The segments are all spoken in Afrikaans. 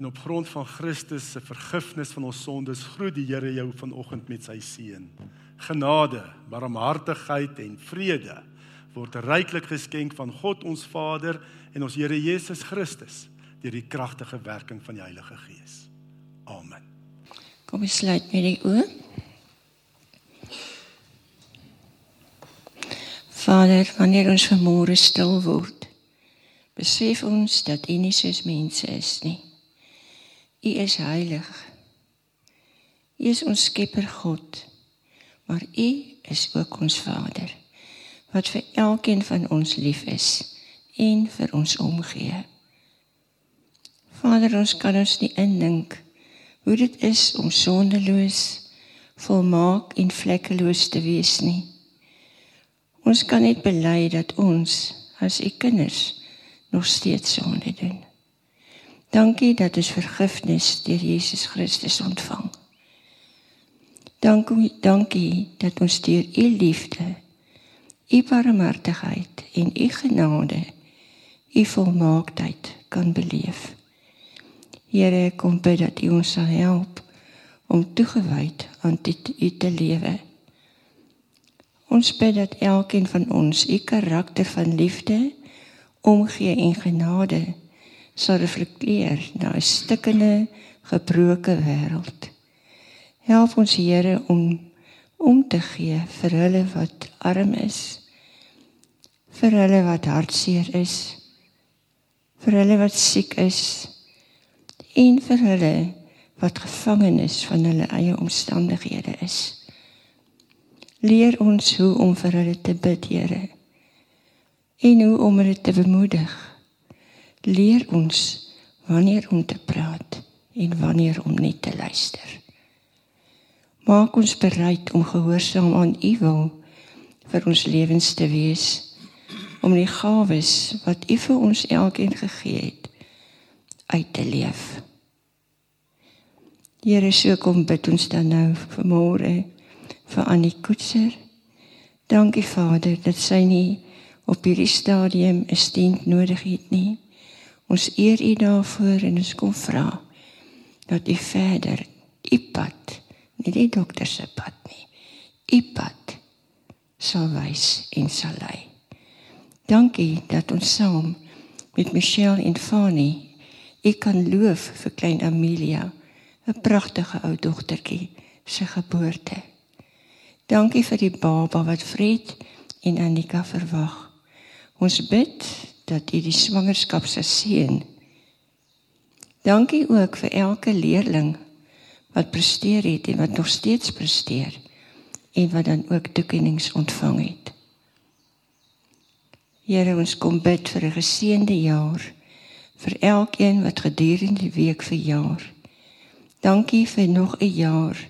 En op grond van Christus se vergifnis van ons sondes groet die Here jou vanoggend met sy seën. Genade, barmhartigheid en vrede word ryklik geskenk van God ons Vader en ons Here Jesus Christus deur die kragtige werking van die Heilige Gees. Amen. Kom ons sluit met die oë. Vader, wanneer ons vanmôre stil word, besef ons dat U nie soos mense is nie. U is heilig. U is ons Skepper God, maar U is ook ons Vader wat vir elkeen van ons lief is en vir ons omgee. Vader, ons kan ons nie indink hoe dit is om sondeloos, volmaak en vlekkeloos te wees nie. Ons kan net bely dat ons as u kinders nog steeds sonde doen. Dankie dat ons vergifnis deur Jesus Christus ontvang. Dankie, dankie dat ons deur u liefde, u barmhartigheid en u genade u volmaaktheid kan beleef. Here, kom bid dat U ons sal help om toegewyd aan dit U te lewe. Ons bid dat elkeen van ons U karakter van liefde, omgee en genade sal reflekteer na 'n stikkende, gebroke wêreld. Help ons Here om om te gee vir hulle wat arm is, vir hulle wat hartseer is, vir hulle wat siek is en vir hulle wat gevangenes van hulle eie omstandighede is. Leer ons hoe om vir hulle te bid, Here. En hoe om hulle te bemoedig. Leer ons wanneer om te praat en wanneer om net te luister. Maak ons bereid om gehoorsaam aan U wil vir ons lewens te wees om die gawes wat U vir ons elkeen gegee het uit te leef. Here, so kom bid ons dan nou vanmôre vir Annie Koetser. Dankie Vader dat sy nie op hierdie stadium 'n steent nodig het nie. Ons eer U daarvoor en ons kom vra dat U verder U pad, nie die dokter se pad nie, U pad sal wys en sal lei. Dankie dat ons saam met Michelle en Fanny Ek kan loof vir klein Amelia, 'n pragtige ou dogtertjie se geboorte. Dankie vir die baba wat Fred en Annika verwag. Ons bid dat U die swangerskap se seën. Dankie ook vir elke leerling wat presteer het en wat nog steeds presteer en wat dan ook toekennings ontvang het. Here, ons kom bid vir 'n geseënde jaar vir elkeen wat gedurende die week verjaar. Dankie vir nog 'n jaar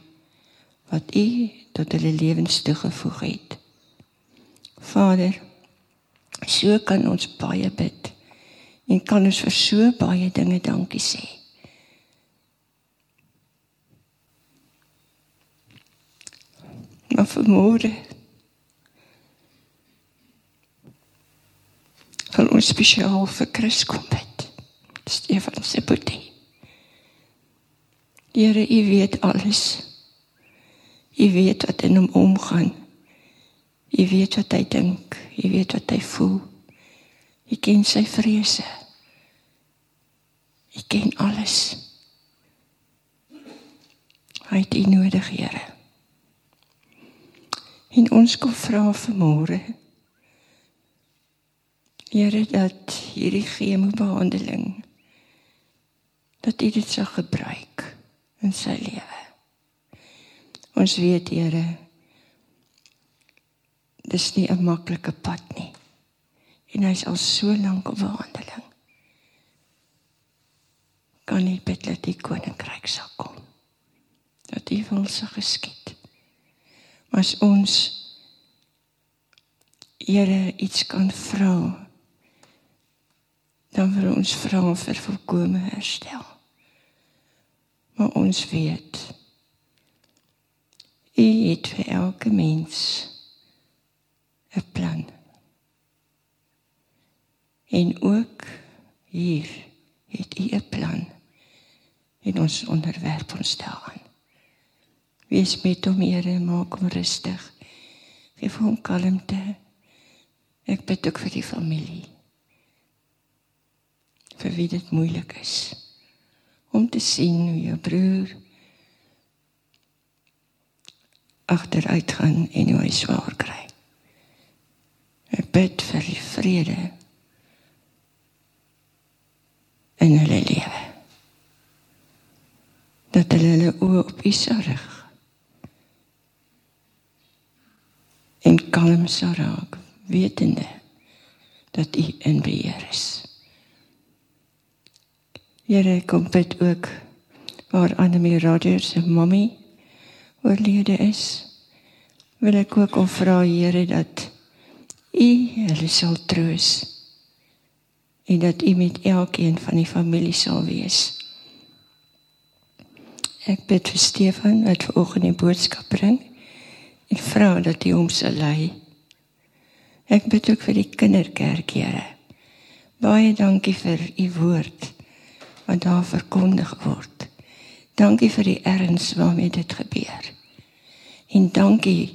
wat U tot hulle lewens toegevoeg het. Vader, so kan ons baie bid en kan ons vir so baie dinge dankie sê. Maar vermoere van ons spesiaal vir Chris kom bid. Stefan se boetie. Here, U weet alles. U weet wat in hom omgaan. U weet wat hy dink, U weet wat hy voel. U ken sy vrese. U ken alles. Hy het U nodig, Here. En ons kom vra vanmôre. Here dat hierdie chemobehandeling dat U dit sal gebruik in sy lewe. Ons weet Here dis nie 'n maklike pad nie. En hy's al so lank op behandeling. Kan nie bid dat die koninkryk sal kom. Dat U wil se geskied. Maar as ons Here iets kan vra dan wil ons vra vir volkomme herstel. Maar ons weet U het vir elke mens 'n plan. En ook hier het U 'n plan en ons onderwerp ons daaraan. Wees met hom, Here, maak hom rustig. Geef hom kalmte. Ek bid ook vir die familie. Vir wie dit moeilik is om te sien hoe jou broer agteruit gaan en hoe hy swaar kry. Ek bid vir die vrede in hulle lewe. Dat hulle hulle oë op U sal rig. En kalm sal raak, wetende dat U in beheer is. Here kom bid ook waar Annelie Rogers se mommy oorlede is. Wil ek ook om vra Here dat U hulle sal troos en dat U met elkeen van die familie sal wees. Ek bid vir Stefan wat vanoggend die boodskap bring en vra dat U hom sal lei. Ek bid ook vir die kinderkerk, Here. Baie dankie vir U woord wat daar verkondig word. Dankie vir die erns waarmee dit gebeur. En dankie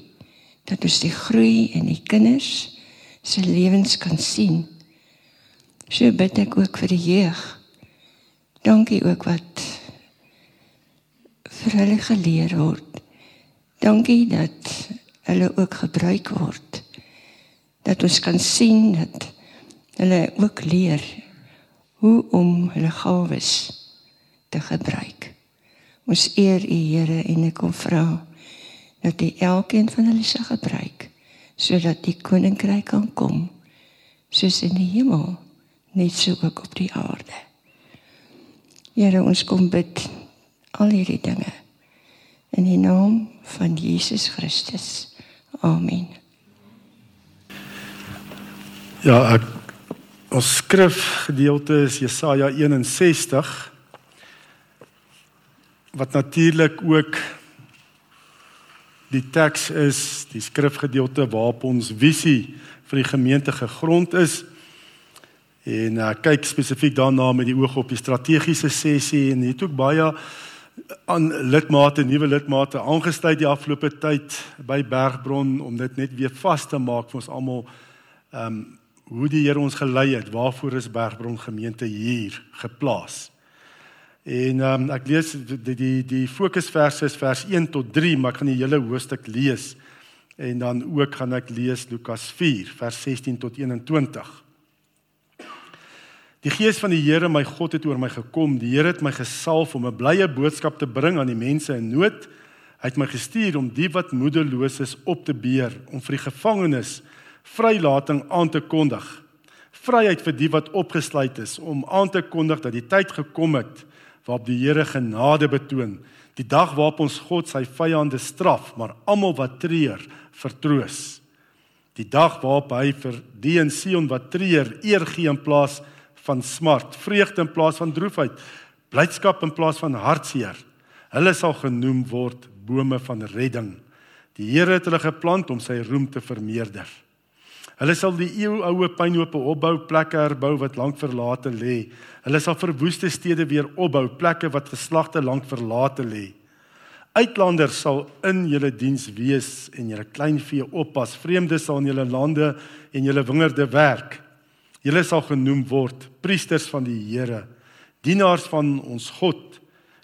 dat ons die groei in die kinders se lewens kan sien. So bid ek ook vir die jeug. Dankie ook wat vir hulle geleer word. Dankie dat hulle ook gebruik word. Dat ons kan sien dat hulle ook leer hoe om hulle gawes te gebruik. Ons eer U Here en ek kom vra dat U elkeen van hulle sal gebruik sodat die koninkryk kan kom soos in die hemel net so ook op die aarde. Here ons kom bid al hierdie dinge in die naam van Jesus Christus. Amen. Ja, ek ons skrifgedeelte is Jesaja 61 wat natuurlik ook die teks is, die skrifgedeelte waarop ons visie vir die gemeente gegrond is. En uh, kyk spesifiek daarna met die oog op die strategiese sessie en het ook baie aan lidmate, nuwe lidmate aangesluit die afgelope tyd by Bergbron om dit net weer vas te maak vir ons almal ehm um, hoe die Here ons gelei het, waarvoor is Bergbron gemeente hier geplaas. En um, ek lees die die die fokusverse is vers 1 tot 3, maar ek gaan die hele hoofstuk lees. En dan ook gaan ek lees Lukas 4 vers 16 tot 21. Die gees van die Here my God het oor my gekom. Die Here het my gesalf om 'n blye boodskap te bring aan die mense in nood. Hy het my gestuur om die wat moedeloos is op te beer, om vir die gevangenes vrylating aan te kondig. Vryheid vir die wat opgesluit is, om aan te kondig dat die tyd gekom het waarop die Here genade betoon, die dag waarop ons God sy vyande straf, maar almal wat treur, vertroos. Die dag waarop hy vir die in Sion wat treur, eer gee in plaas van smart, vreugde in plaas van droefheid, blydskap in plaas van hartseer. Hulle sal genoem word bome van redding. Die Here het hulle geplant om sy roem te vermeerder. Hulle sal die eeuoue pynhope opbou, plekke herbou wat lank verlate lê. Hulle sal verwoeste stede weer opbou, plekke wat geslagte lank verlate lê. Uitlanders sal in julle diens wees en julle kleinvee oppas. Vreemdes sal in julle lande en julle wingerde werk. Julle sal genoem word priesters van die Here, dienaars van ons God.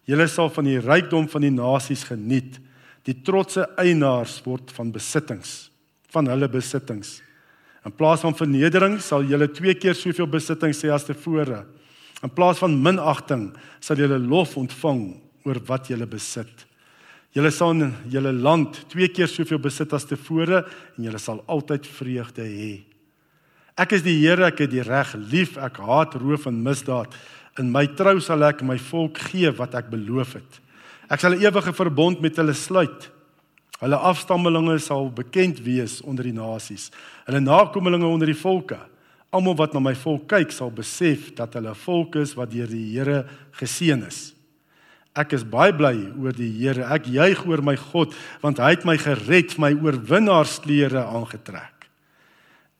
Julle sal van die rykdom van die nasies geniet. Die trotse eienaars word van besittings, van hulle besittings. In plaas van vernedering sal julle twee keer soveel besitting sê as tevore. In plaas van minagting sal julle lof ontvang oor wat julle besit. Julle sal in julle land twee keer soveel besit as tevore en julle sal altyd vreugde hê. Ek is die Here, ek het die reg lief, ek haat roof en misdaad. In my trou sal ek my volk gee wat ek beloof het. Ek sal 'n ewige verbond met hulle sluit. Hulle afstammelinge sal bekend wees onder die nasies. Hulle nakommelinge onder die volke. Almal wat na my volk kyk, sal besef dat hulle 'n volk is wat deur die Here geseën is. Ek is baie bly oor die Here. Ek juig oor my God, want hy het my gered, my oorwinnaarsklere aangetrek.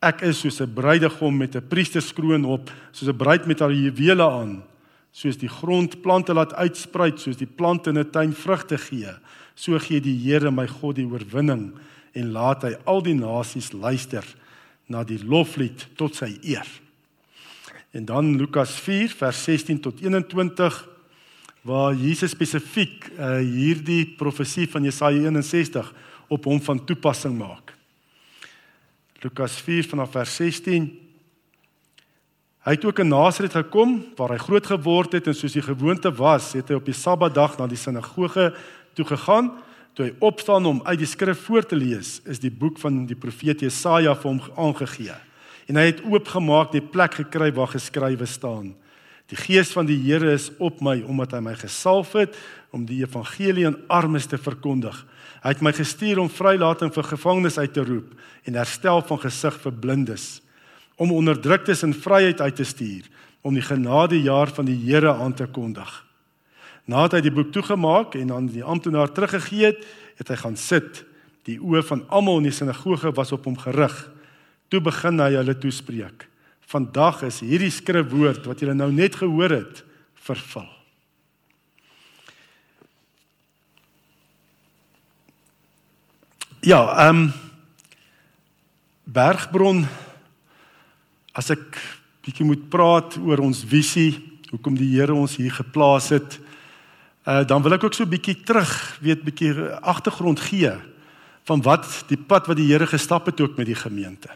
Ek is soos 'n bruidegom met 'n priesterskroon op, soos 'n bruid met haar juwele aan. Soos die grond plante laat uitspruit, soos die plant in 'n tuin vrugte gee, so gee die Here my God die oorwinning en laat hy al die nasies luister na die loflied tot sy eer. En dan Lukas 4 vers 16 tot 21 waar Jesus spesifiek uh, hierdie profesie van Jesaja 61 op hom van toepassing maak. Lukas 4 vanaf vers 16 Hy het ook in Nasaret gekom waar hy groot geword het en soos die gewoonte was, het hy op die Sabbatdag na die sinagoge toe gegaan. Toe hy opstaan om uit die skrif voor te lees, is die boek van die profeet Jesaja vir hom aangegee. En hy het oopgemaak die plek gekry waar geskrywe staan: Die gees van die Here is op my omdat hy my gesalf het om die evangelie aan armes te verkondig. Hy het my gestuur om vrylating vir gevangenes uit te roep en herstel van gesig vir blindes om onderdruktes in vryheid uit te stuur, om die genadejaar van die Here aan te kondig. Nadat hy die boek toegemaak en aan die amptenaar teruggegee het, het hy gaan sit. Die oë van almal in die sinagoge was op hom gerig. Toe begin hy hulle toespreek. Vandag is hierdie skrifwoord wat julle nou net gehoor het, vervul. Ja, ehm um, Bergbron as ek bietjie moet praat oor ons visie, hoekom die Here ons hier geplaas het, uh, dan wil ek ook so bietjie terug, weet bietjie agtergrond gee van wat die pad wat die Here gestap het ook met die gemeente.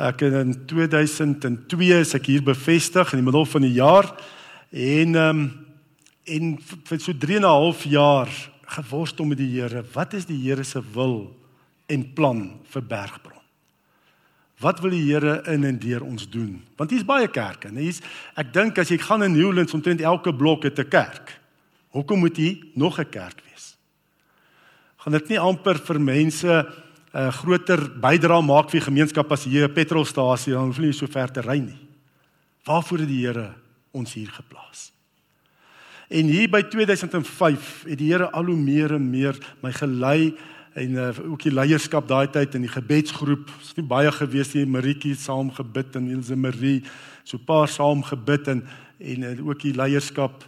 Ek in 2002 is ek hier bevestig in die middel van die jaar en ehm um, en vir so 3 en 'n half jaar geworstel met die Here. Wat is die Here se wil en plan vir Bergbron? Wat wil die Here in en deur ons doen? Want hier's baie kerke, hier's ek dink as jy gaan in Newlands omtrent elke blok het 'n kerk. Hoekom moet hier nog 'n kerk wees? Gaan dit nie amper vir mense 'n uh, groter bydrae maak vir die gemeenskap as hier 'n petrolstasie dan hoef nie so ver te ry nie. Waarvoor het die Here ons hier geplaas? En hier by 2005 het die Here al hoe meer en meer my gelei en uh, ook die leierskap daai tyd in die gebedsgroep. Ons het nie baie gewees nie, Maritjie saam gebid en Elsə Marie so 'n paar saam gebid en en uh, ook die leierskap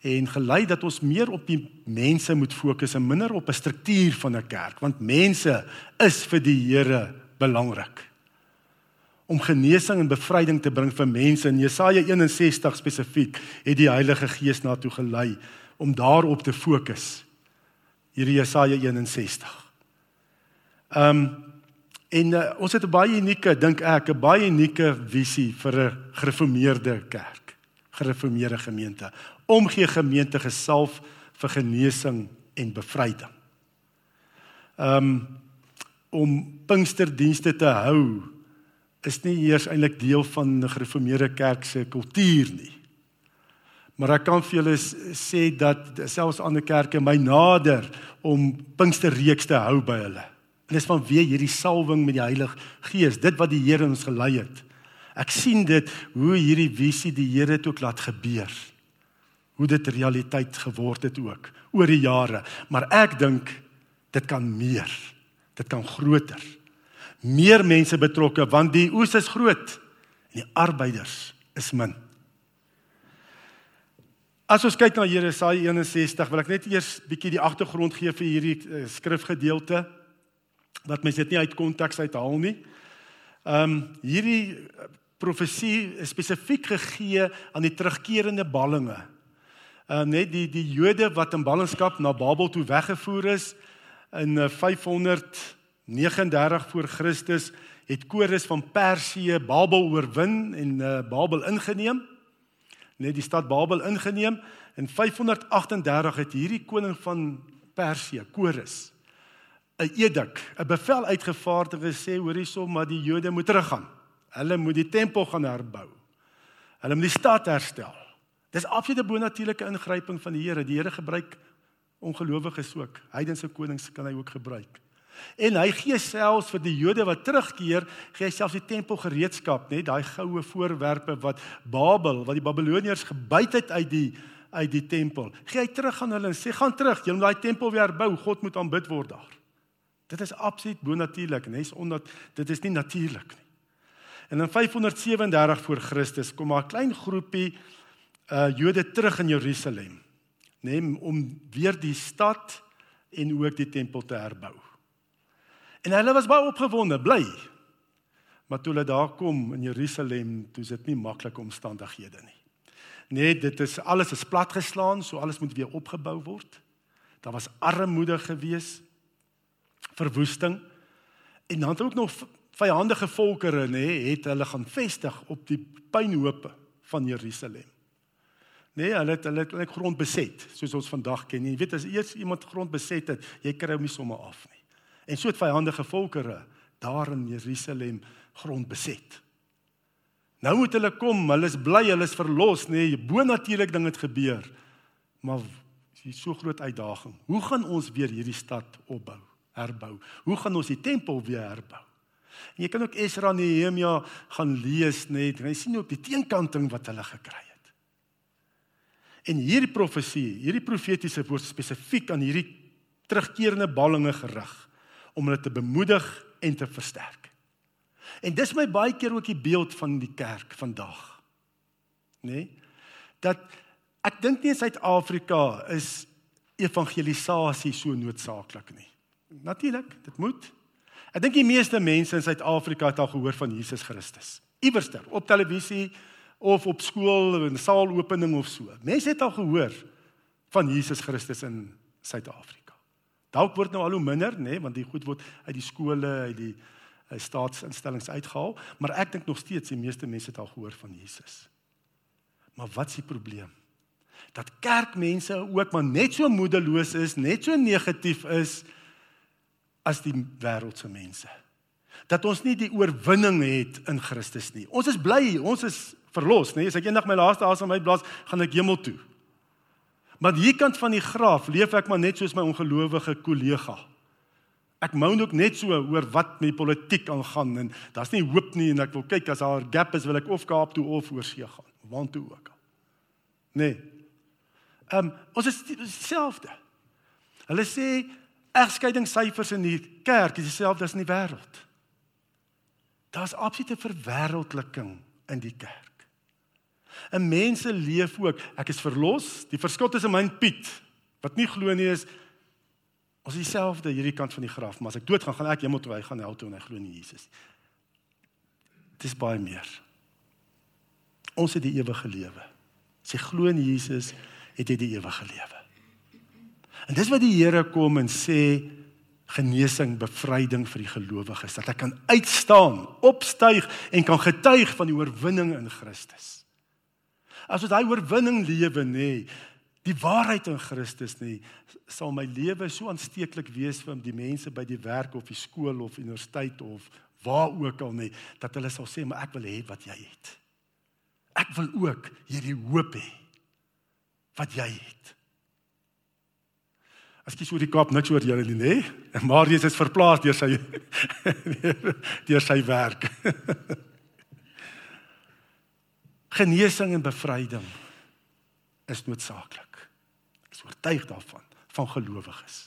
en gelei dat ons meer op die mense moet fokus en minder op 'n struktuur van 'n kerk, want mense is vir die Here belangrik. Om genesing en bevryding te bring vir mense in Jesaja 61 spesifiek het die Heilige Gees na toe gelei om daarop te fokus hierdie Jesaja 61. Ehm um, en uh, ons het 'n baie unieke dink ek 'n baie unieke visie vir 'n gereformeerde kerk, gereformeerde gemeente. Omgee gemeente gesalf vir genesing en bevryding. Ehm um, om Pinksterdienste te hou is nie eers eintlik deel van 'n gereformeerde kerk se kultuur nie. Maar ek kan vir julle sê dat selfs ander kerke my nader om Pinksterreeks te hou by hulle. En dis vanweë hierdie salwing met die Heilige Gees, dit wat die Here ons gelei het. Ek sien dit hoe hierdie visie die Here het ook laat gebeur. Hoe dit realiteit geword het ook oor die jare. Maar ek dink dit kan meer. Dit kan groter. Meer mense betrokke want die oes is groot en die arbeiders is min. As ons kyk na Jesaja 61, wil ek net eers bietjie die agtergrond gee vir hierdie uh, skrifgedeelte dat mense dit nie uit konteks uithaal nie. Ehm um, hierdie eh, profesie is spesifiek gegee aan die terugkerende ballinge. Ehm uh, net die die Jode wat in ballingskap na Babel toe weggevoer is in 539 voor Christus het Kores van Persië Babel oorwin en uh, Babel ingeneem net die stad Babel ingeneem. In 538 het hierdie koning van Persië, Kores, 'n edik, 'n bevel uitgevaardig en sê hoor hierso maar die Jode moet teruggaan. Hulle moet die tempel gaan herbou. Hulle moet die stad herstel. Dis absolute bonatuurlike ingryping van die Here. Die Here gebruik ongelowiges ook. Heidense konings kan hy ook gebruik. En hy gee selfs vir die Jode wat terugkeer, gee hy selfs die tempelgereedskap, net daai goue voorwerpe wat Babel, wat die Babiloniërs gebyt het uit die uit die tempel. Gee hy terug aan hulle en sê gaan terug, julle moet daai tempel weer bou, God moet aanbid word daar. Dit is absoluut bonatuurlik, net omdat dit is nie natuurlik nie. En in 537 voor Christus kom 'n klein groepie uh Jode terug in Jerusalem, nê, nee, om weer die stad en ook die tempel te herbou. En hulle was baie opgewonde, bly. Maar toe hulle daar kom in Jerusalem, toe is dit nie maklike omstandighede nie. Nee, dit is alles is platgeslaan, so alles moet weer opgebou word. Daar was armoede gewees, verwoesting. En dan het ook nog vyandige volkere nê, nee, het hulle gaan vestig op die pynhope van Jerusalem. Nee, hulle het hulle het, hulle het grond beset, soos ons vandag ken. Jy weet as eers iemand grond beset het, jy kry hom nie sommer af nie. En so het vyandige volkere daar in Jerusalem grond beset. Nou moet hulle kom, hulle is bly, hulle is verlos, nê, nee, bonatuurlik ding het gebeur. Maar dis so groot uitdaging. Hoe gaan ons weer hierdie stad opbou, herbou? Hoe gaan ons die tempel weer herbou? En jy kan ook Esra en Nehemia gaan lees net. Jy sien ook die teenkanting wat hulle gekry het. En hierdie profesie, hierdie profetiese woord spesifiek aan hierdie terugkerende ballinge gerig om hulle te bemoedig en te versterk. En dis my baie keer ook die beeld van die kerk vandag. Nê? Nee? Dat ek dink nie in Suid-Afrika is evangelisasie so noodsaaklik nie. Natuurlik, dit moet. Ek dink die meeste mense in Suid-Afrika het al gehoor van Jesus Christus. Iewerster op televisie of op skool in 'n saalopening of so. Mense het al gehoor van Jesus Christus in Suid-Afrika. Dalk word nou al hoe minder, nê, nee, want die goed word uit die skole, uit die uh, staatsinstellings uitgehaal, maar ek dink nog steeds die meeste mense het al gehoor van Jesus. Maar wat is die probleem? Dat kerkmense ook maar net so moedeloos is, net so negatief is as die wêreldse mense. Dat ons nie die oorwinning het in Christus nie. Ons is bly, ons is verlos, nê? As ek eendag my laaste asem uitblaas, gaan ek hemel toe. Maar hier kant van die graf leef ek maar net soos my ongelowige kollega. Ek moan ook net so oor wat met politiek aangaan en daar's nie hoop nie en ek wil kyk as daar 'n gap is wil ek of Kaap toe of oorsee gaan. Want toe ook. Nee. Ehm um, ons is dieselfde. Hulle sê egskeidingssyfers in die kerk is dieselfde as in die wêreld. Daar's absolute verwêreldliking in die kerk. 'n Mense leef ook, ek is verlos, die verskil tussen my en Piet wat nie glo nie is Ons is dieselfde hierdie kant van die graf, maar as ek doodgaan, gaan ek hemel toe, hy gaan hel toe en hy glo in Jesus. Dis baie meer. Ons het die ewige lewe. As jy glo in Jesus, het jy die ewige lewe. En dis wat die Here kom en sê genesing, bevryding vir die gelowiges, dat hy kan uitstaan, opstyg en kan getuig van die oorwinning in Christus. As ons daai oorwinning lewe nê, die waarheid in Christus nie sal my lewe so aansteeklik wees vir die mense by die werk of die skool of universiteit of waar ook al nie dat hulle sal sê maar ek wil hê wat jy het. Ek wil ook hierdie hoop hê wat jy het. As jy so die Kaap niks oor julle nie, nê? En Marius is verplaas deur sy deur sy werk. Genesing en bevryding is noodsaaklik is oortuig daarvan van gelowiges.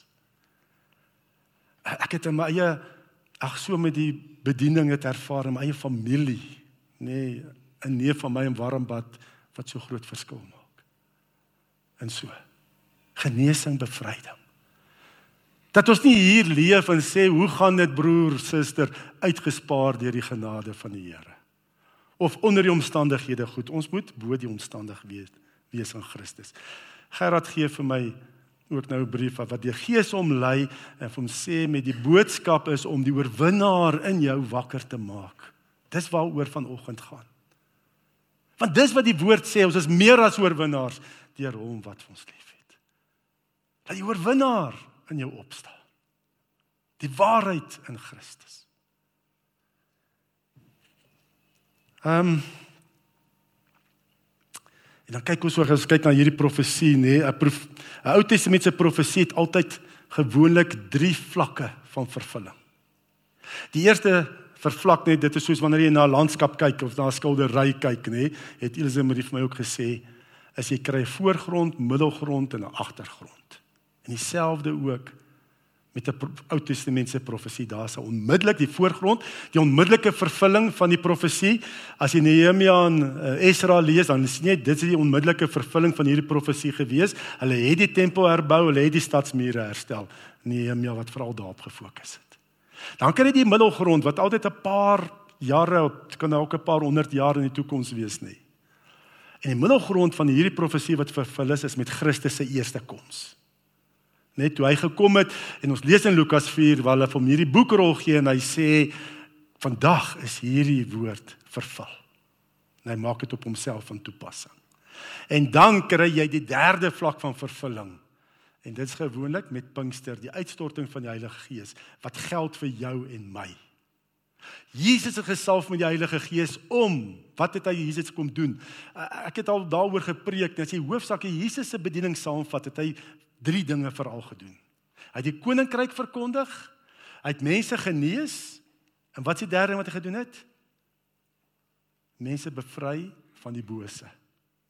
Ek het in my eie ag so met die bediening het ervaar in my eie familie, nê, nee, 'n neef van my in Warmbad wat so groot verskil maak. En so genesing, bevryding. Dat ons nie hier leef en sê hoe gaan dit broer, suster, uitgespaar deur die genade van die Here. Of onder die omstandighede goed. Ons moet bo die omstandig wees, wees in Christus. Gerard gee vir my ook nou 'n brief wat deur Gees hom lei en hom sê met die boodskap is om die oorwinnaar in jou wakker te maak. Dis waaroor vanoggend gaan. Want dis wat die woord sê, ons is meer as oorwinnaars deur hom wat ons liefhet. Dat die oorwinnaar in jou opstaan. Die waarheid in Christus. Ehm um, En dan kyk ons oor as kyk na hierdie profesie, nê, 'n prof, 'n Ou Testamentiese profesie het altyd gewoonlik 3 vlakke van vervulling. Die eerste vervlak net dit is soos wanneer jy na 'n landskap kyk of na 'n skildery kyk, nê, het Elise Marie vir my ook gesê, as jy kry 'n voorgrond, middelgrond en 'n agtergrond. En dieselfde ook met 'n Ou Testamentiese profesie. Daar's 'n onmiddellik die voorgrond, die onmiddellike vervulling van die profesie. As jy Nehemia en uh, Esra lees, dan sien jy dit is die onmiddellike vervulling van hierdie profesie gewees. Hulle het die tempel herbou, hulle het die stadsmure herstel. Nehemia wat veral daarop gefokus het. Dan kry jy die middelgrond wat altyd 'n paar jare, kan ook 'n paar honderd jaar in die toekoms wees nie. En die middelgrond van hierdie profesie wat vervul is, is met Christus se eerste koms net toe hy gekom het en ons lees in Lukas 4 waar hulle hom hierdie boekrol gee en hy sê vandag is hierdie woord vervul. En hy maak dit op homself van toepassing. En dan kry jy die derde vlak van vervulling. En dit is gewoonlik met Pinkster, die uitstorting van die Heilige Gees wat geld vir jou en my. Jesus het gesalf met die Heilige Gees om wat het hy Jesus kom doen? Ek het al daaroor gepreek, as jy hoofsaak Jesus se bediening saamvat, het hy drie dinge veral gedoen. Hy het die koninkryk verkondig, hy het mense genees en wat is die derde ding wat hy gedoen het? Mense bevry van die bose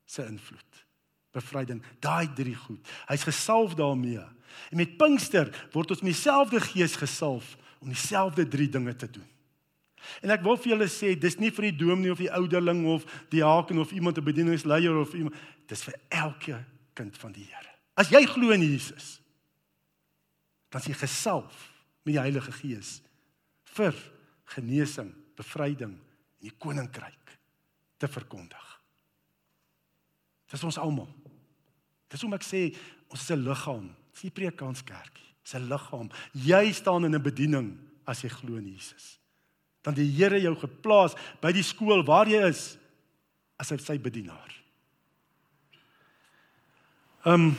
se invloed. Bevryding, daai drie goed. Hy's gesalf daarmee. En met Pinkster word ons met dieselfde gees gesalf om dieselfde drie dinge te doen. En ek wil vir julle sê, dis nie vir die dominee of die ouderling of die haken of iemand 'n bedieningsleier of iemand, dis vir elke kind van die Here. As jy glo in Jesus, dan is jy gesalf met die Heilige Gees vir genesing, bevryding en die koninkryk te verkondig. Dis ons almal. Dis hoekom ek sê ons is 'n liggaam. Dis nie preekkanskerkie. Dis 'n liggaam. Jy staan in 'n bediening as jy glo in Jesus. Dan die Here jou geplaas by die skool waar jy is as sy bedienaar. Ehm um,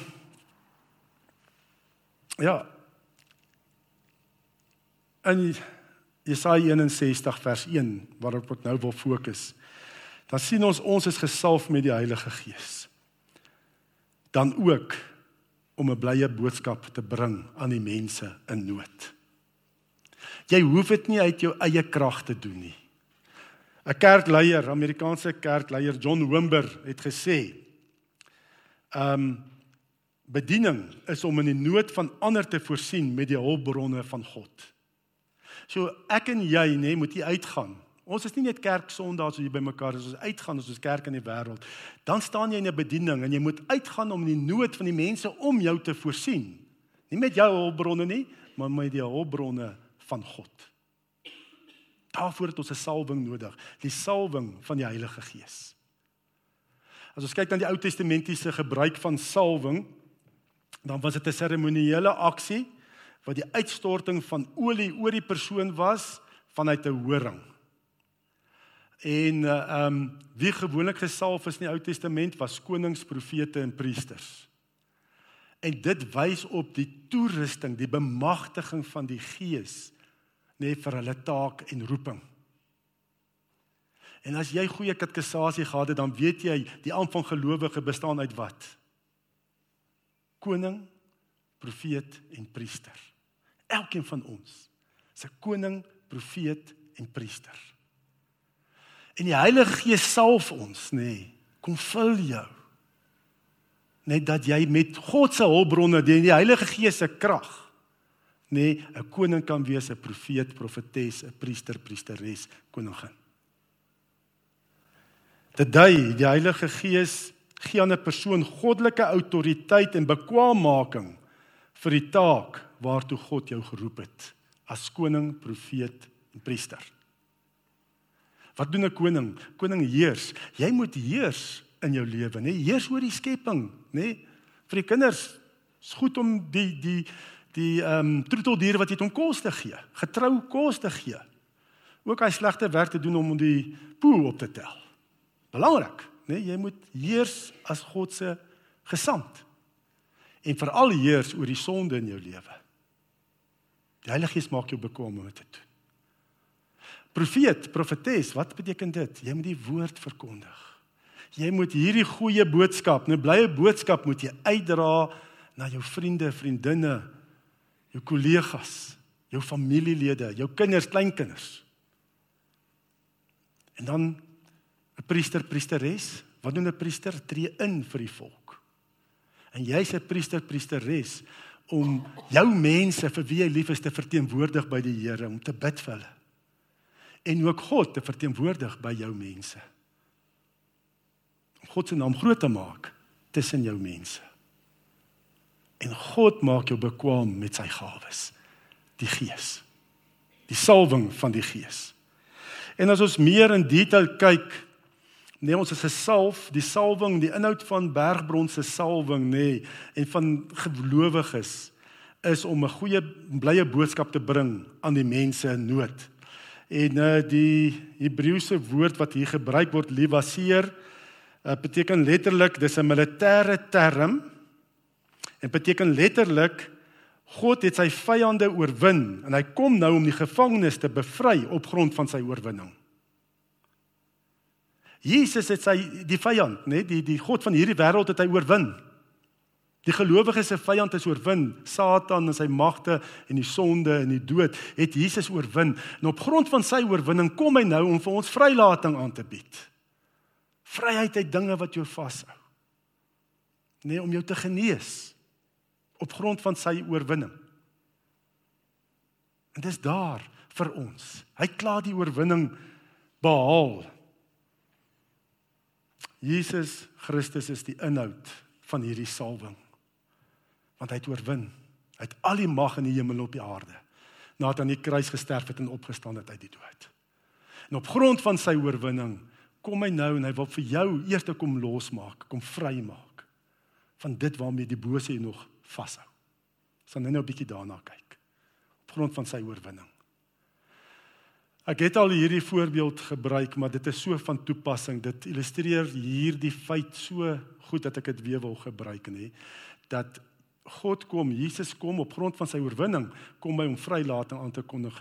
Ja. In Jesaja 61 vers 1 waarop ek nou wil fokus. Dan sien ons ons is gesalf met die Heilige Gees. Dan ook om 'n blye boodskap te bring aan die mense in nood. Jy hoef dit nie uit jou eie krag te doen nie. 'n Kerkleier, Amerikaanse kerkleier John Wimber het gesê: "Ehm um, bediening is om in die nood van ander te voorsien met die hulpbronne van God. So ek en jy nê nee, moet hier uitgaan. Ons is nie net kerk Sondae so hier by mekaar as ons uitgaan as ons kerk in die wêreld. Dan staan jy in 'n bediening en jy moet uitgaan om die nood van die mense om jou te voorsien. Nie met jou hulpbronne nie, maar met die hulpbronne van God. Daarvoor het ons 'n salwing nodig, die salwing van die Heilige Gees. As ons kyk na die Ou Testamentiese gebruik van salwing, dan was dit 'n seremoniële aksie wat die uitstorting van olie oor die persoon was vanuit 'n horing. En uh um wie gewoonlik gesalf is in die Ou Testament was konings, profete en priesters. En dit wys op die toerusting, die bemagtiging van die Gees nê nee, vir hulle taak en roeping. En as jy goeie katkesasie gehad het, dan weet jy die amp van gelowige bestaan uit wat? Koning, profeet en priester. Elkeen van ons is 'n koning, profeet en priester. En die Heilige Gees salf ons, nê, nee, kom vul jou. Net dat jy met God se hulpbronne, die, die Heilige Gees se krag, nê, nee, 'n koning kan wees, 'n profeet, profetes, 'n priester, priesteres, koningin. Dit dui die Heilige Gees gee aan 'n persoon goddelike autoriteit en bekwaammaking vir die taak waartoe God jou geroep het as koning, profeet en priester. Wat doen 'n koning? Koning heers. Jy moet heers in jou lewe, nê? Heers oor die skepping, nê? Vir die kinders is goed om die die die ehm um, troeteldiere wat jy het om kos te gee, getrou kos te gee. Ook hy slegte werk te doen om die poe op te tel. Belangrik nê, nee, jy moet heers as God se gesant. En veral heers oor die sonde in jou lewe. Die Heilige Gees maak jou bekwame om dit te doen. Profeet, profetes, wat beteken dit? Jy moet die woord verkondig. Jy moet hierdie goeie boodskap, 'n blye boodskap moet jy uitdra na jou vriende, vriendinne, jou kollegas, jou familielede, jou kinders, kleinkinders. En dan priester, priesteres, wat doen 'n priester? Tree in vir die volk. En jy's 'n priester, priesteres om jou mense vir wie jy lief is te verteenwoordig by die Here, om te bid vir hulle. En ook God te verteenwoordig by jou mense. Om God se naam groot te maak tussen jou mense. En God maak jou bekwam met sy gawes, die Gees. Die salwing van die Gees. En as ons meer in detail kyk, nee ons is 'n salf, die salwing, die inhoud van bergbron se salwing nê nee, en van gelowiges is om 'n goeie blye boodskap te bring aan die mense in nood. En uh die Hebreëse woord wat hier gebruik word, livaseer, uh, beteken letterlik dis 'n militêre term en beteken letterlik God het sy vyande oorwin en hy kom nou om die gevangenes te bevry op grond van sy oorwinning. Jesus het sy die vyand, nê, die die God van hierdie wêreld het hy oorwin. Die gelowiges se vyand is oorwin, Satan en sy magte en die sonde en die dood het Jesus oorwin. En op grond van sy oorwinning kom hy nou om vir ons vrylating aan te bied. Vryheid uit dinge wat jou vashou. Nee, om jou te genees op grond van sy oorwinning. En dis daar vir ons. Hy klaar die oorwinning behaal. Jesus Christus is die inhoud van hierdie salwing. Want hy het oorwin. Hy het al die mag in die hemel op die aarde. Nadat hy aan die kruis gesterf het en opgestaan het uit die dood. En op grond van sy oorwinning kom hy nou en hy wil vir jou eers te kom losmaak, kom vrymaak van dit waarmee die bose jou nog vashou. Ons gaan nou 'n bietjie daarna kyk. Op grond van sy oorwinning. Ek het al hierdie voorbeeld gebruik, maar dit is so van toepassing. Dit illustreer hierdie feit so goed dat ek dit weer wil gebruik nê. Dat God kom, Jesus kom op grond van sy oorwinning, kom hy om vrylating aan te kondig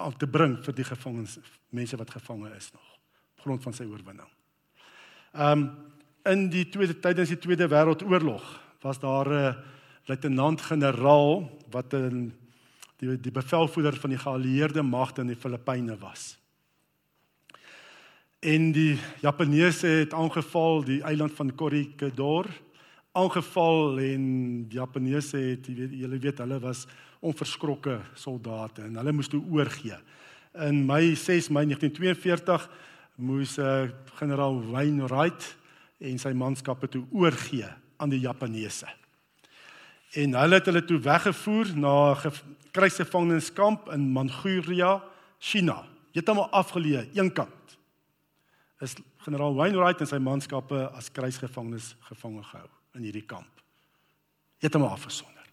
aan te bring vir die gevangenes, mense wat gevange is nog op grond van sy oorwinning. Um in die tweede tydens die Tweede Wêreldoorlog was daar 'n luitenant-generaal wat 'n die die bevelvoerder van die geallieerde magte in die Filippyne was. En die Japaneese het aangeval die eiland van Korikador aangeval en die Japaneese het jy weet julle weet hulle was onverskrokke soldate en hulle moes toe oorgee. In Mei 6 Mei 1942 moes uh, generaal Wainwright en sy manskappe toe oorgee aan die Japaneese. En hulle het hulle toe weggevoer na kruisgevangeniskamp in Manchuria, China. Heeltemal afgeleë, eenkant. Is generaal Wainwright en sy manskappe as kruisgevangenes gevange gehou in hierdie kamp. Heeltemal afgesonder.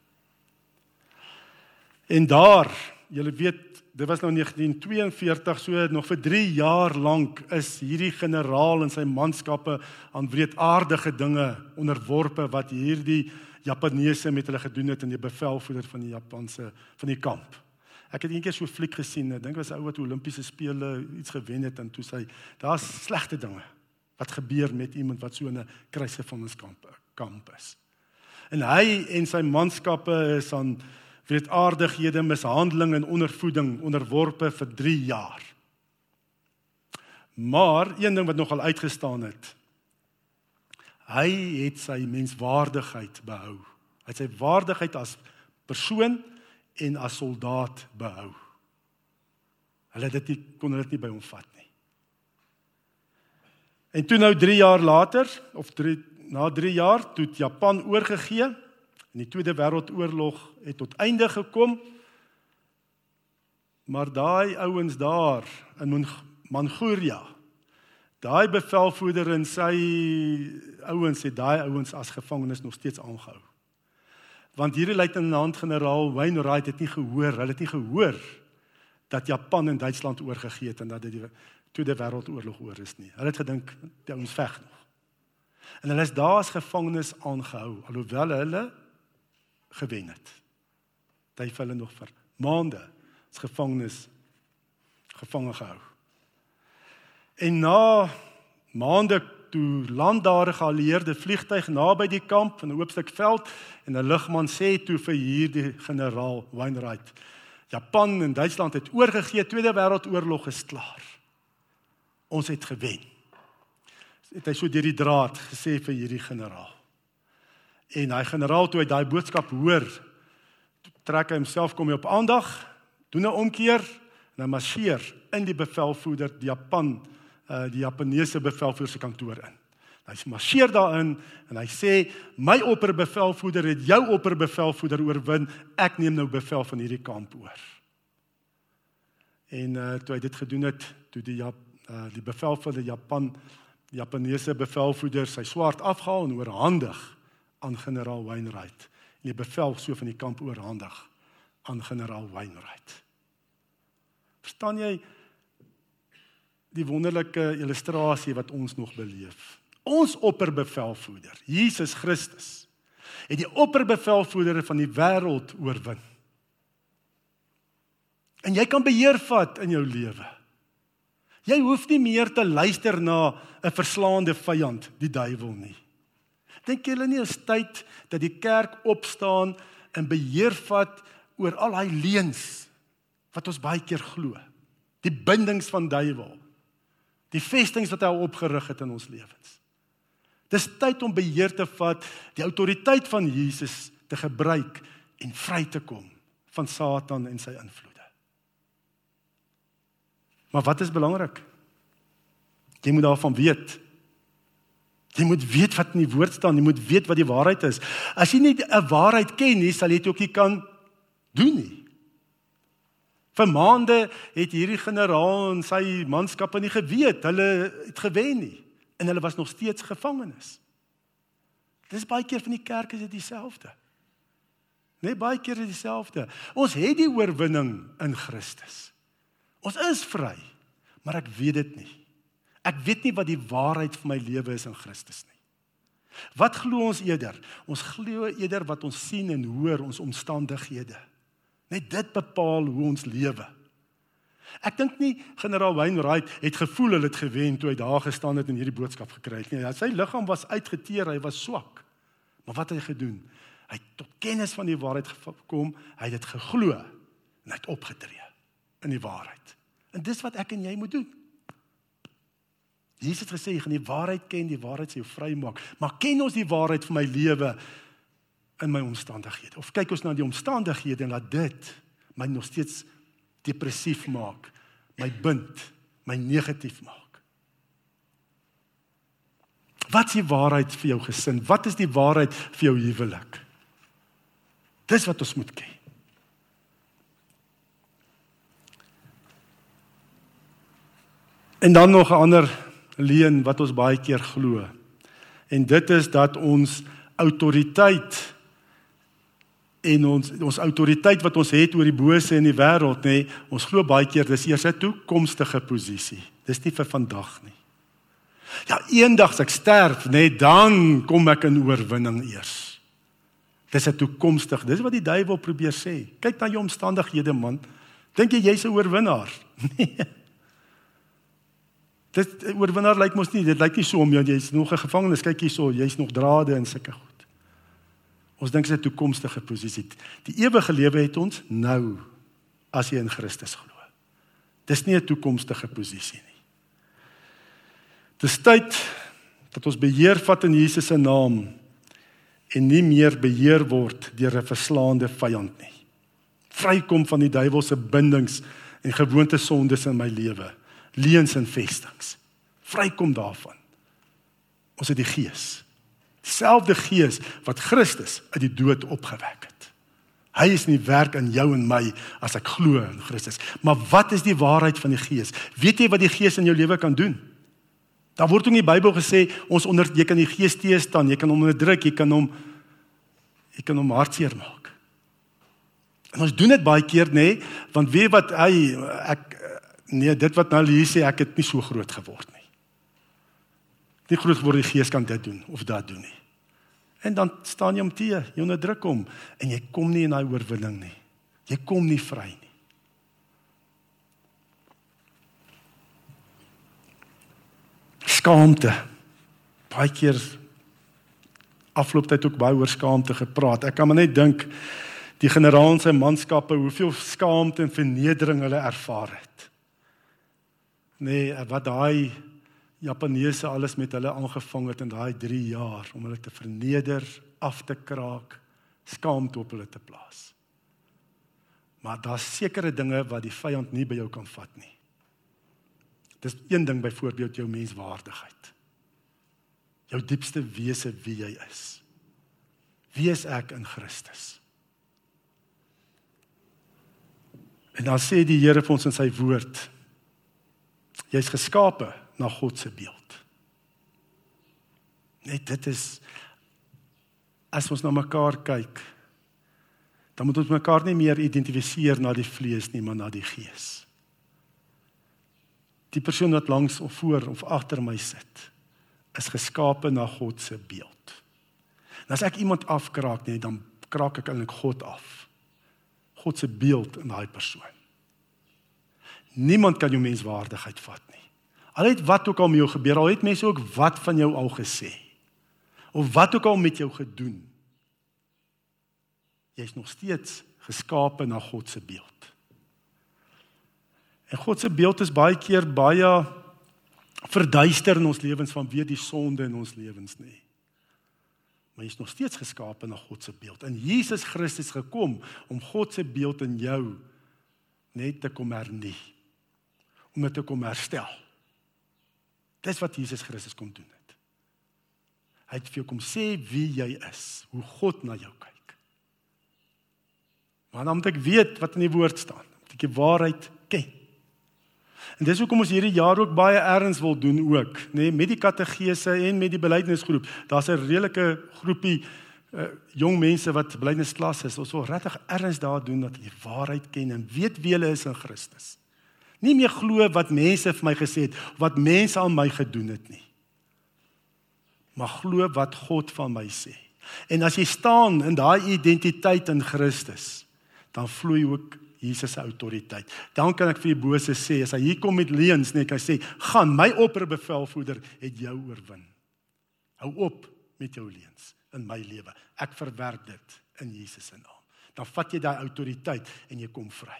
En daar, julle weet, dit was nou 1942, so nog vir 3 jaar lank is hierdie generaal en sy manskappe aan wreedaardige dinge onderworpe wat hierdie Japaneese met hulle gedoen het in die bevelvoerder van die Japanse van die kamp. Ek het eendag so 'n fliek gesien, ek dink was ou wat Olimpiese spele iets gewen het en toe sê daar's slegte dinge wat gebeur met iemand wat so in 'n kruisgevangeniskamp kamp is. En hy en sy manskappe is aan wreedaardighede, mishandeling en ondervoeding onderworpe vir 3 jaar. Maar een ding wat nogal uitgestaan het, Hy het sy menswaardigheid behou. Hy het sy waardigheid as persoon en as soldaat behou. Hulle het dit nie kon dit nie by hom vat nie. En toe nou 3 jaar later of 3 na 3 jaar toe Japan oorgegee en die Tweede Wêreldoorlog het tot einde gekom. Maar daai ouens daar in Manchuria Daai bevelvoerder en sy ouens het daai ouens as gevangenes nog steeds aangehou. Want hierdie luitenant-generaal Wainwright het nie gehoor, hulle het nie gehoor dat Japan en Duitsland oorgegee het en dat dit die Tweede Wêreldoorlog oor is nie. Hulle het gedink die ouens veg nog. En hulle is daar as gevangenes aangehou alhoewel hulle gewen het. Dit het hulle nog vir maande as gevangenes gevange gehou. En na maande toe land daar 'n geallieerde vliegtyg naby die kamp in 'n oop stuk veld en 'n lugman sê toe vir hierdie generaal Wainwright: "Japan en Duitsland het oorgegee, Tweede Wêreldoorlog is klaar. Ons het gewen." Het hy so deur die draad gesê vir hierdie generaal. En hy generaal toe hy daai boodskap hoor, trek hy homself kom hy op aandag, doen 'n omkeer en hy marseer in die bevelvoerder Japan uh die Japaneese bevelvoerder se kantoor in. Hy marseer daarin en hy sê my opperbevelvoerder het jou opperbevelvoerder oorwin. Ek neem nou bevel van hierdie kamp oor. En uh toe hy dit gedoen het, toe die Jap, uh die bevelvoerder Japan Japaneese bevelvoerder sy swaard afgehaal en oorhandig aan generaal Wainwright en die bevel so van die kamp oorhandig aan generaal Wainwright. Verstaan jy die wonderlike illustrasie wat ons nog beleef? Ons opperbevelvoerder, Jesus Christus, het die opperbevelvoerder van die wêreld oorwin. En jy kan beheer vat in jou lewe. Jy hoef nie meer te luister na 'n verslaande vyand, die duiwel nie. Dink julle nie is tyd dat die kerk opstaan en beheer vat oor al daai leuns wat ons baie keer glo. Die bindings van duiwel. Die vestings wat hy opgerig het in ons lewens. Dis tyd om beheer te vat, die autoriteit van Jesus te gebruik en vry te kom van Satan en sy invloede. Maar wat is belangrik? Jy moet daarvan weet Jy moet weet wat in die woord staan, jy moet weet wat die waarheid is. As jy nie 'n waarheid ken nie, sal jy dit ook nie kan doen nie. Vir maande het hierdie generaal en sy manskappe nie geweet hulle het gewen nie en hulle was nog steeds gevangenes. Dis baie keer van die kerk is dit dieselfde. Nee, baie keer is dit dieselfde. Ons het die oorwinning in Christus. Ons is vry, maar ek weet dit nie. Ek weet nie wat die waarheid vir my lewe is in Christus nie. Wat glo ons eerder? Ons glo eerder wat ons sien en hoor ons omstandighede. Net dit bepaal hoe ons lewe. Ek dink nie generaal Wainwright het gevoel hulle het gewen toe hy daar gestaan het en hierdie boodskap gekry het nie. Ja, sy liggaam was uitgeteer, hy was swak. Maar wat het hy gedoen? Hy het tot kennis van die waarheid gekom, hy het dit geglo en hy het opgetree in die waarheid. En dis wat ek en jy moet doen. Jesus het gesê jy gaan die waarheid ken, die waarheid sal jou vrymaak. Maar ken ons die waarheid vir my lewe in my omstandighede? Of kyk ons na die omstandighede en laat dit my nog steeds depressief maak, my bind, my negatief maak? Wat is die waarheid vir jou gesin? Wat is die waarheid vir jou huwelik? Dis wat ons moet ken. En dan nog 'n ander leen wat ons baie keer glo. En dit is dat ons autoriteit en ons ons autoriteit wat ons het oor die bose in die wêreld nê, ons glo baie keer dis eers 'n toekomstige posisie. Dis nie vir vandag nie. Ja, eendag as ek sterf, nê, dan kom ek in oorwinning eers. Dis 'n toekomstig. Dis wat die duiwel probeer sê. Kyk na jou omstandighede man. Dink jy jy's 'n oorwinnaar? Nee. Dit oorwinnaar lyk mos nie, dit lyk nie so om jy jy's nog 'n gevangenes, kyk hierso, jy's nog drade en sulke goed. Ons dink dit is 'n toekomstige posisie. Die ewige lewe het ons nou as jy in Christus glo. Dis nie 'n toekomstige posisie nie. Dis tyd dat ons beheer vat in Jesus se naam en nie meer beheer word deur 'n verslaande vyand nie. Vrykom van die duiwelse bindings en gewoonte sondes in my lewe leuns en vestings. Vrykom daarvan. Ons het die Gees. Dieselfde Gees wat Christus uit die dood opgewek het. Hy is nie werk in jou en my as ek glo in Christus. Maar wat is die waarheid van die Gees? Weet jy wat die Gees in jou lewe kan doen? Daar word in die Bybel gesê ons onder jy kan die Gees teëstaan, jy kan hom onderdruk, jy kan hom jy kan hom hartseer maak. En ons doen dit baie keer nê, nee, want weet wat hy ek Nee, dit wat nou hier sê, ek het nie so groot geword nie. Nie groot geword die gees kan dit doen of dat doen nie. En dan staan jy om te, jy onderdruk hom en jy kom nie in daai oorwinning nie. Jy kom nie vry nie. Skaamte. Baie keer aflooptyd ook baie oor skaamte gepraat. Ek kan maar net dink die generaal se manskappe hoeveel skaamte en vernedering hulle ervaar het nee wat daai Japaneese alles met hulle aangevang het in daai 3 jaar om hulle te verneder, af te kraak, skaamte op hulle te plaas. Maar daar's sekere dinge wat die vyand nie by jou kan vat nie. Dis een ding byvoorbeeld jou menswaardigheid. Jou diepste wese wie jy is. Wie is ek in Christus? En dan sê die Here vir ons in sy woord: Jy's geskape na God se beeld. Net dit is as ons na mekaar kyk, dan moet ons mekaar nie meer identifiseer na die vlees nie, maar na die gees. Die persoon wat langs of voor of agter my sit, is geskape na God se beeld. En as ek iemand afkraak nie, dan kraak ek eintlik God af. God se beeld in daai persoon. Niemand kan jou menswaardigheid vat nie. Al het wat ook al met jou gebeur, al het mense ook wat van jou al gesê of wat ook al met jou gedoen jy's nog steeds geskape na God se beeld. En God se beeld is baie keer baie verduister in ons lewens vanweë die sonde in ons lewens nê. Maar jy's nog steeds geskape na God se beeld. En Jesus Christus gekom om God se beeld in jou net te kom hernie. Om dit te kom herstel. Dis wat Jesus Christus kom doen het. Hy het vir jou kom sê wie jy is, hoe God na jou kyk. Maar dan moet ek weet wat in die woord staan. Moet ek die waarheid ken. En dis hoekom ons hierdie jaar ook baie erns wil doen ook, nê, nee, met die kategese en met die belydenisgroep. Daar's 'n redelike groepie uh, jong mense wat belydensklas is. Ons wil regtig erns daar doen dat hulle die waarheid ken en weet wie hulle is in Christus. Nie meer glo wat mense vir my gesê het wat mense aan my gedoen het nie. Maar glo wat God van my sê. En as jy staan in daai identiteit in Christus, dan vloei ook Jesus se autoriteit. Dan kan ek vir die bose sê as hy hier kom met leuns net hy sê gaan my opperbevelvoerder het jou oorwin. Hou op met jou leuns in my lewe. Ek verwerp dit in Jesus se naam. Dan vat jy daai autoriteit en jy kom vry.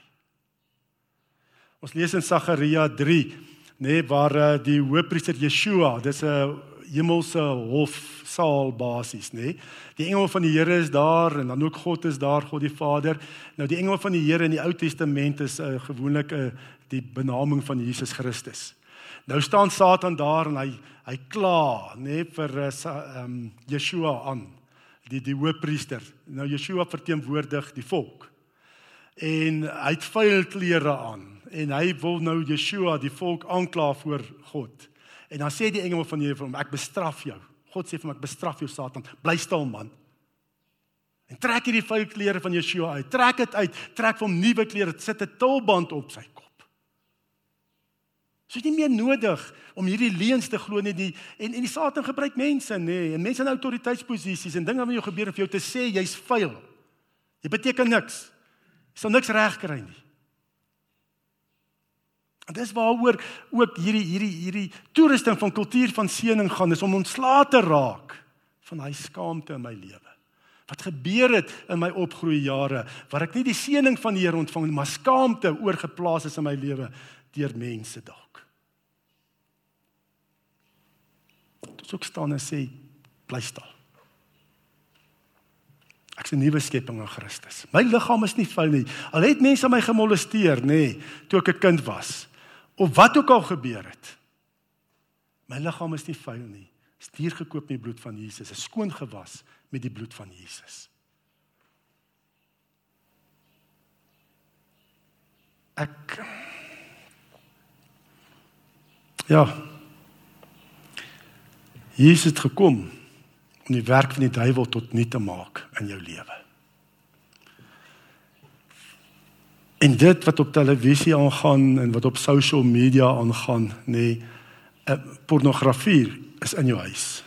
Ons lees in Sagaria 3 nê nee, waar uh, die hoofpriester Yeshua, dis 'n hemelse hofsaal basies, nê. Nee. Die engel van die Here is daar en dan ook God is daar, God die Vader. Nou die engel van die Here in die Ou Testament is uh, gewoonlik 'n uh, die benaming van Jesus Christus. Nou staan Satan daar en hy hy kla, nê, nee, vir ehm um, Yeshua aan, die die hoofpriester. Nou Yeshua verteenwoordig die volk. En hy het vuil klere aan en hy wil nou Yeshua die volk aankla voor God. En dan sê die engel van die Here vir hom, ek bestraf jou. God sê vir hom, ek bestraf jou Satan. Bly stil man. En trek hierdie vuil klere van Yeshua uit. Trek dit uit. Trek hom nuwe klere. Sit 'n tulband op sy kop. Dit is nie meer nodig om hierdie leuns te glo nie die en en die Satan gebruik mense nê nee, en mense in autoriteitsposisies en dinge wat jou gebeur en vir jou te sê jy's vuil. Jy beteken niks. Jy sal niks reg kry nie. En dis waaroor ook hierdie hierdie hierdie toerusting van kultuur van seëning gaan is om ontslae te raak van daai skaamte in my lewe. Wat gebeur het in my opgroei jare waar ek nie die seëning van die Here ontvang nie, maar skaamte oorgeplaas is in my lewe deur mense dalk. Dit sou staan en sê bly stil. Ek is 'n nuwe skepping in Christus. My liggaam is nie vuil nie. Al het mense my gemolesteer, nê, toe ek 'n kind was of wat ook al gebeur het. My liggaam is nie vuil nie. Is duur gekoop met die bloed van Jesus, is skoon gewas met die bloed van Jesus. Ek Ja. Jesus het gekom om die werk van die duiwel tot nul te maak in jou lewe. En dit wat op televisie aangaan en wat op social media aangaan, nê, nee, pornografie is in jou huis,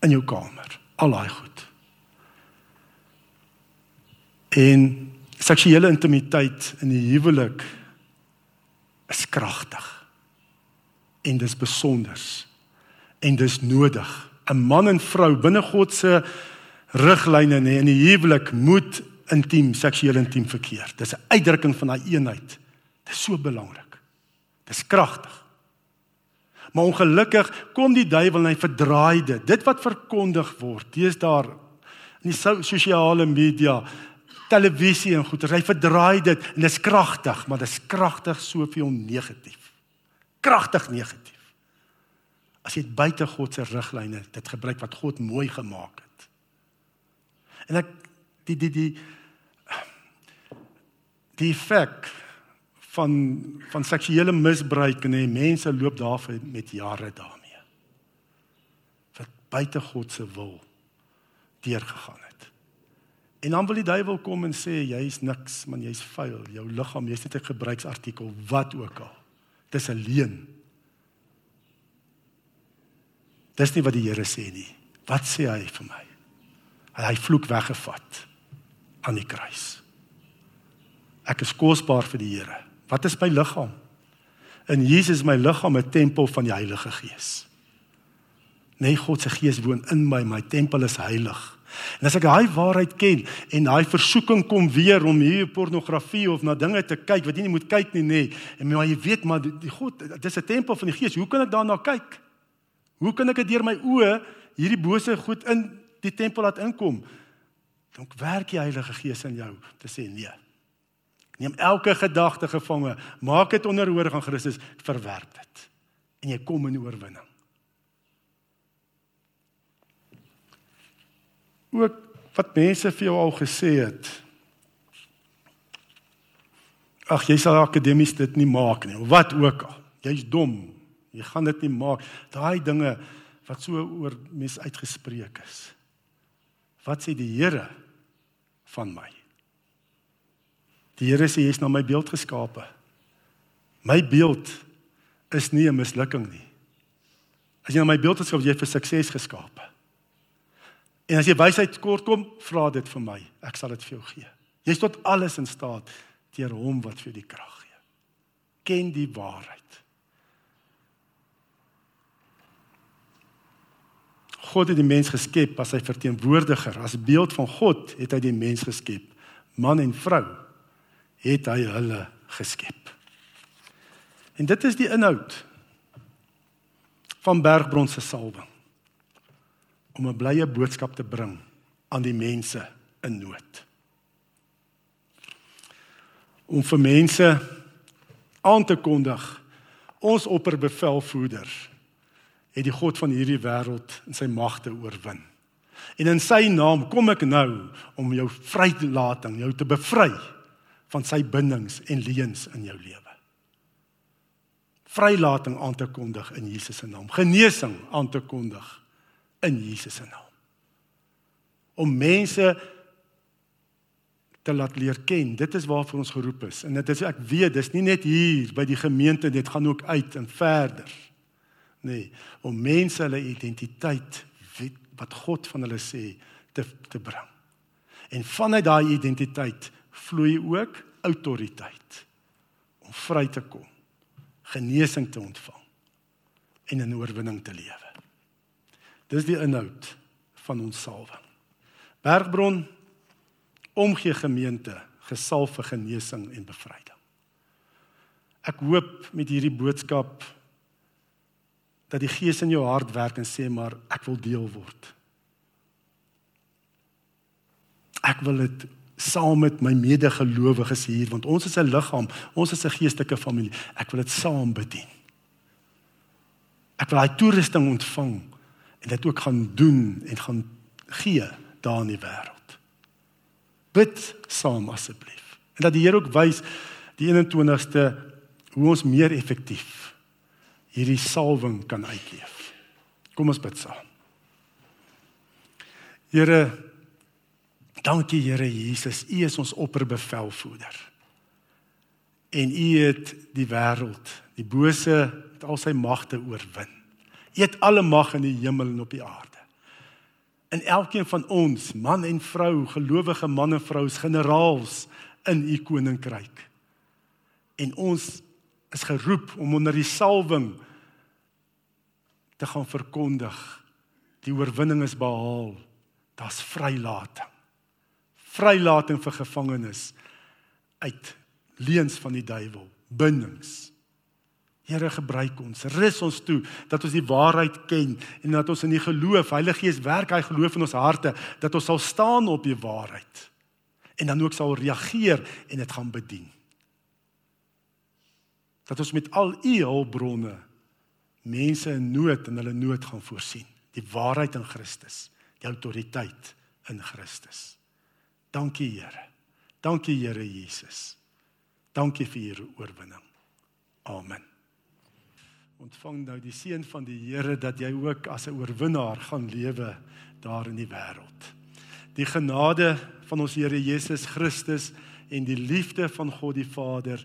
in jou kamer, al daai goed. En seksuele intimiteit in die huwelik is kragtig. En dis besonder. En dis nodig. 'n Man en vrou binne God se riglyne nê in die huwelik moet intiem seksueel intiem verkeer. Dis 'n uitdrukking van daai eenheid. Dis so belangrik. Dis kragtig. Maar ongelukkig kom die duiwel en hy verdraai dit. Dit wat verkondig word, dis daar in die sosiale media televisie en goeie. Hy verdraai dit en dit is kragtig, maar dit is kragtig soveel negatief. Kragtig negatief. As jy buite God se riglyne dit gebruik wat God mooi gemaak het. En ek die die die die effek van van seksuele misbruik en mense loop daarvoor met jare daarmee. Wat buite God se wil deurgegaan het. En dan wil die duiwel kom en sê jy's niks, man, jy's vuil. Jou liggaam, jy's net 'n gebruiksartikel, wat ook al. Dis 'n leuen. Dis nie wat die Here sê nie. Wat sê hy vir my? Hy vloek weggevat aan die kruis. Ek is kosbaar vir die Here. Wat is my liggaam? In Jesus my liggaam 'n tempel van die Heilige Gees. Nee, God se Gees woon in my, my tempel is heilig. En as ek daai waarheid ken en daai versoeking kom weer om hier pornografie of na dinge te kyk wat jy nie moet kyk nie. Nee, en maar jy weet maar die God, dis 'n tempel van die Gees. Hoe kan ek daarna kyk? Hoe kan ek dit deur my oë hierdie bose goed in die tempel laat inkom? Dan werk die Heilige Gees in jou te sê nee. Neem elke gedagte gevange, maak dit onderhoor aan Christus, verwerp dit. En jy kom in oorwinning. Ook wat mense vir jou al gesê het. Ag, jy sal akademies dit nie maak nie. Wat ook al. Jy's dom. Jy gaan dit nie maak. Daai dinge wat so oor mense uitgespreek is. Wat sê die Here van my? Die Here sê jy's na my beeld geskape. My beeld is nie 'n mislukking nie. As jy na my beeld geskaap is, jy vir sukses geskape. En as jy wysheid kort kom, vra dit vir my. Ek sal dit vir jou gee. Jy's tot alles in staat deur hom wat vir die krag gee. Ken die waarheid. God het die mens geskep as sy verteenwoordiger, as beeld van God het hy die mens geskep, man en vrou het hy hulle geskep. En dit is die inhoud van Bergbron se salwing om 'n blye boodskap te bring aan die mense in nood. Om vir mense aan te kondig ons opperbevelvoerder het die God van hierdie wêreld in sy magte oorwin. En in sy naam kom ek nou om jou vrylating, jou te bevry van sy bindings en leuns in jou lewe. Vrylating aan te kondig in Jesus se naam. Genesing aan te kondig in Jesus se naam. Om mense te laat leer ken, dit is waarvoor ons geroep is. En dit is ek weet, dis nie net hier by die gemeente, dit gaan ook uit en verder. Nee, om mense hulle identiteit wat God van hulle sê te te bring. En vanuit daai identiteit vloei ook autoriteit om vry te kom, genesing te ontvang en in oorwinning te lewe. Dis die inhoud van ons salwing. Bergbron omgee gemeente gesalf vir genesing en bevryding. Ek hoop met hierdie boodskap dat die Gees in jou hart werk en sê maar ek wil deel word. Ek wil dit saam met my medegelowiges hier want ons is 'n liggaam, ons is 'n geestelike familie. Ek wil dit saam bedien. Ek wil daai toerusting ontvang en dit ook gaan doen en gaan gee daar in die wêreld. Bid saam asseblief. En dat die Here ook wys die 21ste hoe ons meer effektief hierdie salwing kan uitleef. Kom ons bid saam. Here Dankie Here Jesus, U is ons opperbevelvoerder. En U het die wêreld, die bose met al sy magte oorwin. U het alle mag in die hemel en op die aarde. En elkeen van ons, man en vrou, gelowige man en vrou, is generaals in U koninkryk. En ons is geroep om onder die salwing te gaan verkondig die oorwinning is behaal. Daar's vrylating vrylating vir gevangenes uit leuns van die duiwel, bindings. Here gebruik ons, rus ons toe dat ons die waarheid ken en dat ons in die geloof, Heilige Gees werk hy geloof in ons harte dat ons sal staan op die waarheid en dan ook sal reageer en dit gaan bedien. Dat ons met al u hulpbronne mense in nood en hulle nood gaan voorsien. Die waarheid in Christus, die autoriteit in Christus. Dankie Here. Dankie Here Jesus. Dankie vir u oorwinning. Amen. Ontvang nou die seën van die Here dat jy ook as 'n oorwinnaar gaan lewe daar in die wêreld. Die genade van ons Here Jesus Christus en die liefde van God die Vader